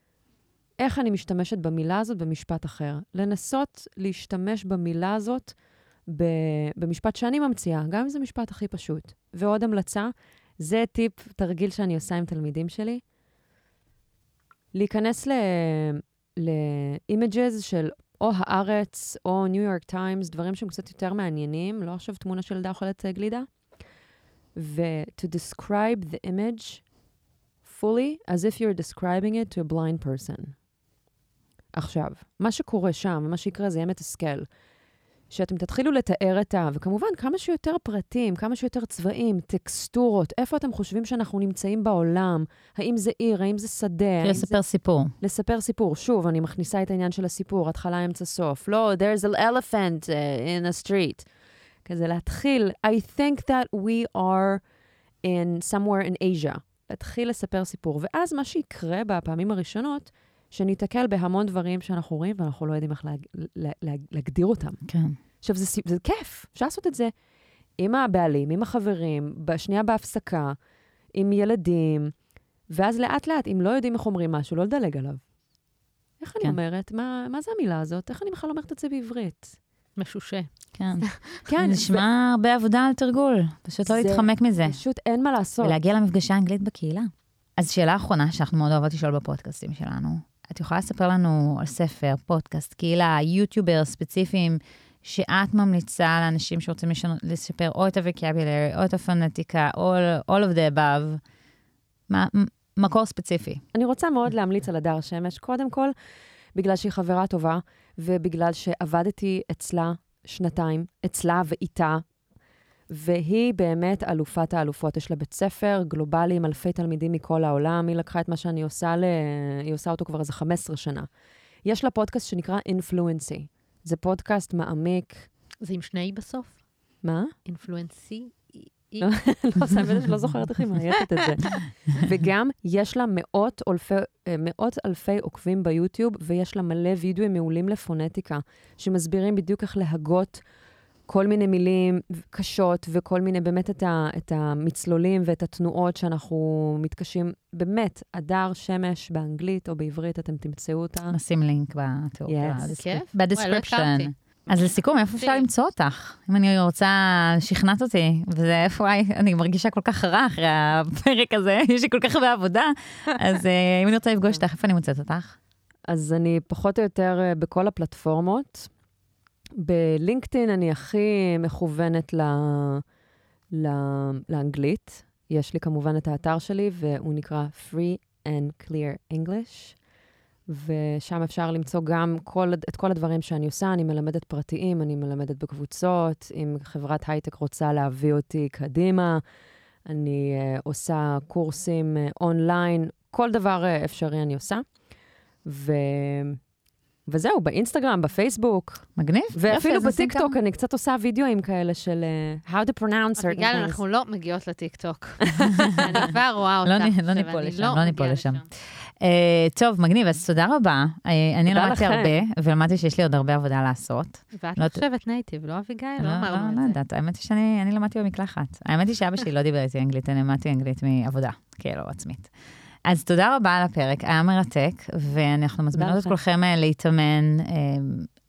איך אני משתמשת במילה הזאת במשפט אחר. לנסות להשתמש במילה הזאת במשפט שאני ממציאה, גם אם זה משפט הכי פשוט. ועוד המלצה, זה טיפ, תרגיל שאני עושה עם תלמידים שלי, להיכנס ל-images של או הארץ או ניו יורק טיימס, דברים שהם קצת יותר מעניינים, לא עכשיו תמונה של ילדה אוכלת גלידה, ו-to describe the image fully as if you're describing it to a blind person. עכשיו, מה שקורה שם, ומה שיקרה זה יהיה מתסכל. שאתם תתחילו לתאר את ה... וכמובן, כמה שיותר פרטים, כמה שיותר צבעים, טקסטורות, איפה אתם חושבים שאנחנו נמצאים בעולם? האם זה עיר, האם זה שדה? לספר זה... סיפור. לספר סיפור. שוב, אני מכניסה את העניין של הסיפור, התחלה, אמצע, סוף. לא, there's an elephant uh, in a street. כזה להתחיל, I think that we are in somewhere in Asia. להתחיל לספר סיפור. ואז מה שיקרה בפעמים הראשונות, שניתקל בהמון דברים שאנחנו רואים ואנחנו לא יודעים איך להג... לה... לה... להגדיר אותם. כן. עכשיו, זה, זה כיף, אפשר לעשות את זה עם הבעלים, עם החברים, בשנייה בהפסקה, עם ילדים, ואז לאט-לאט, אם לא יודעים איך אומרים משהו, לא לדלג עליו. איך אני כן. אומרת? מה, מה זה המילה הזאת? איך אני בכלל אומרת את זה בעברית? משושה. כן. כן, נשמע הרבה עבודה על תרגול, פשוט לא להתחמק מזה. פשוט אין מה לעשות. ולהגיע למפגשי האנגלית בקהילה. אז שאלה אחרונה שאנחנו מאוד אוהבות לשאול בפודקאסטים שלנו, את יכולה לספר לנו על ספר, פודקאסט, קהילה, יוטיובר ספציפיים, שאת ממליצה לאנשים שרוצים לשנות, לשפר או את ה-vocabulary, או את הפונטיקה, או all of the above, מה, מקור ספציפי. אני רוצה מאוד להמליץ על הדר שמש, קודם כל, בגלל שהיא חברה טובה, ובגלל שעבדתי אצלה שנתיים, אצלה ואיתה, והיא באמת אלופת האלופות. יש לה בית ספר גלובלי עם אלפי תלמידים מכל העולם, היא לקחה את מה שאני עושה, ל... היא עושה אותו כבר איזה 15 שנה. יש לה פודקאסט שנקרא Influency. זה פודקאסט מעמיק. זה עם שני בסוף? מה? Influency? לא, לא, סתם שלא זוכרת איך היא מאייתת את זה. וגם יש לה מאות אלפי, מאות אלפי עוקבים ביוטיוב, ויש לה מלא וידאוים מעולים לפונטיקה, שמסבירים בדיוק איך להגות כל מיני מילים קשות, וכל מיני, באמת, את, ה, את המצלולים ואת התנועות שאנחנו מתקשים. באמת, הדר שמש באנגלית או בעברית, אתם תמצאו אותה. נשים לינק בתיאור. Yes. כיף? לא ב description. אז לסיכום, איפה אפשר. למצוא אותך? אם אני רוצה, שכנעת אותי, וזה איפה, וואי, אני מרגישה כל כך רע אחרי הפרק הזה, יש לי כל כך הרבה עבודה, אז אה, אם אני רוצה לפגוש אותך, איפה אני מוצאת אותך? אז אני פחות או יותר אה, בכל הפלטפורמות. בלינקדאין אני הכי מכוונת ל... ל... לאנגלית. יש לי כמובן את האתר שלי, והוא נקרא Free and Clear English, ושם אפשר למצוא גם כל, את כל הדברים שאני עושה. אני מלמדת פרטיים, אני מלמדת בקבוצות. אם חברת הייטק רוצה להביא אותי קדימה, אני uh, עושה קורסים uh, online, כל דבר uh, אפשרי אני עושה. ו... וזהו, באינסטגרם, בפייסבוק. מגניב. ואפילו בטיקטוק, אני קצת עושה וידאוים כאלה של uh, how to pronounce certain things. אנחנו לא מגיעות לטיקטוק. אני כבר רואה אותך. לא לא עכשיו, ניפול לשם, לא לא ניפול לשם. אה, טוב, מגניב, אז תודה רבה. אה, אני למדתי. הרבה, ולמדתי שיש לי עוד הרבה עבודה לעשות. ואת לא- חושבת נייטיב, לא אביגיל? לא, לא לא, אמרנו לא את זה. יודעת, האמת היא שאני אני למדתי במקלחת. האמת היא שאבא שלי לא דיבר איתי אנגלית, אני למדתי אנגלית מעבודה, כאילו, עצמית. אז תודה רבה על הפרק, היה מרתק, ואנחנו מזמינות את לכם. כולכם אה, להתאמן אה,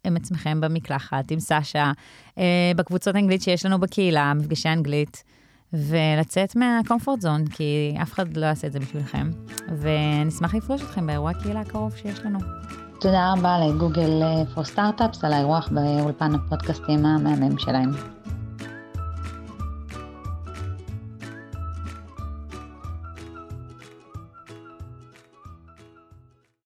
עם עצמכם במקלחת, עם סשה, אה, בקבוצות אנגלית שיש לנו בקהילה, מפגשי אנגלית, ולצאת מהקומפורט זון, כי אף אחד לא יעשה את זה בשבילכם. ונשמח לפגוש אתכם באירוע הקהילה הקרוב שיש לנו. תודה רבה לגוגל פור סטארט-אפס על האירוח באולפן הפודקאסטים המהמם שלהם.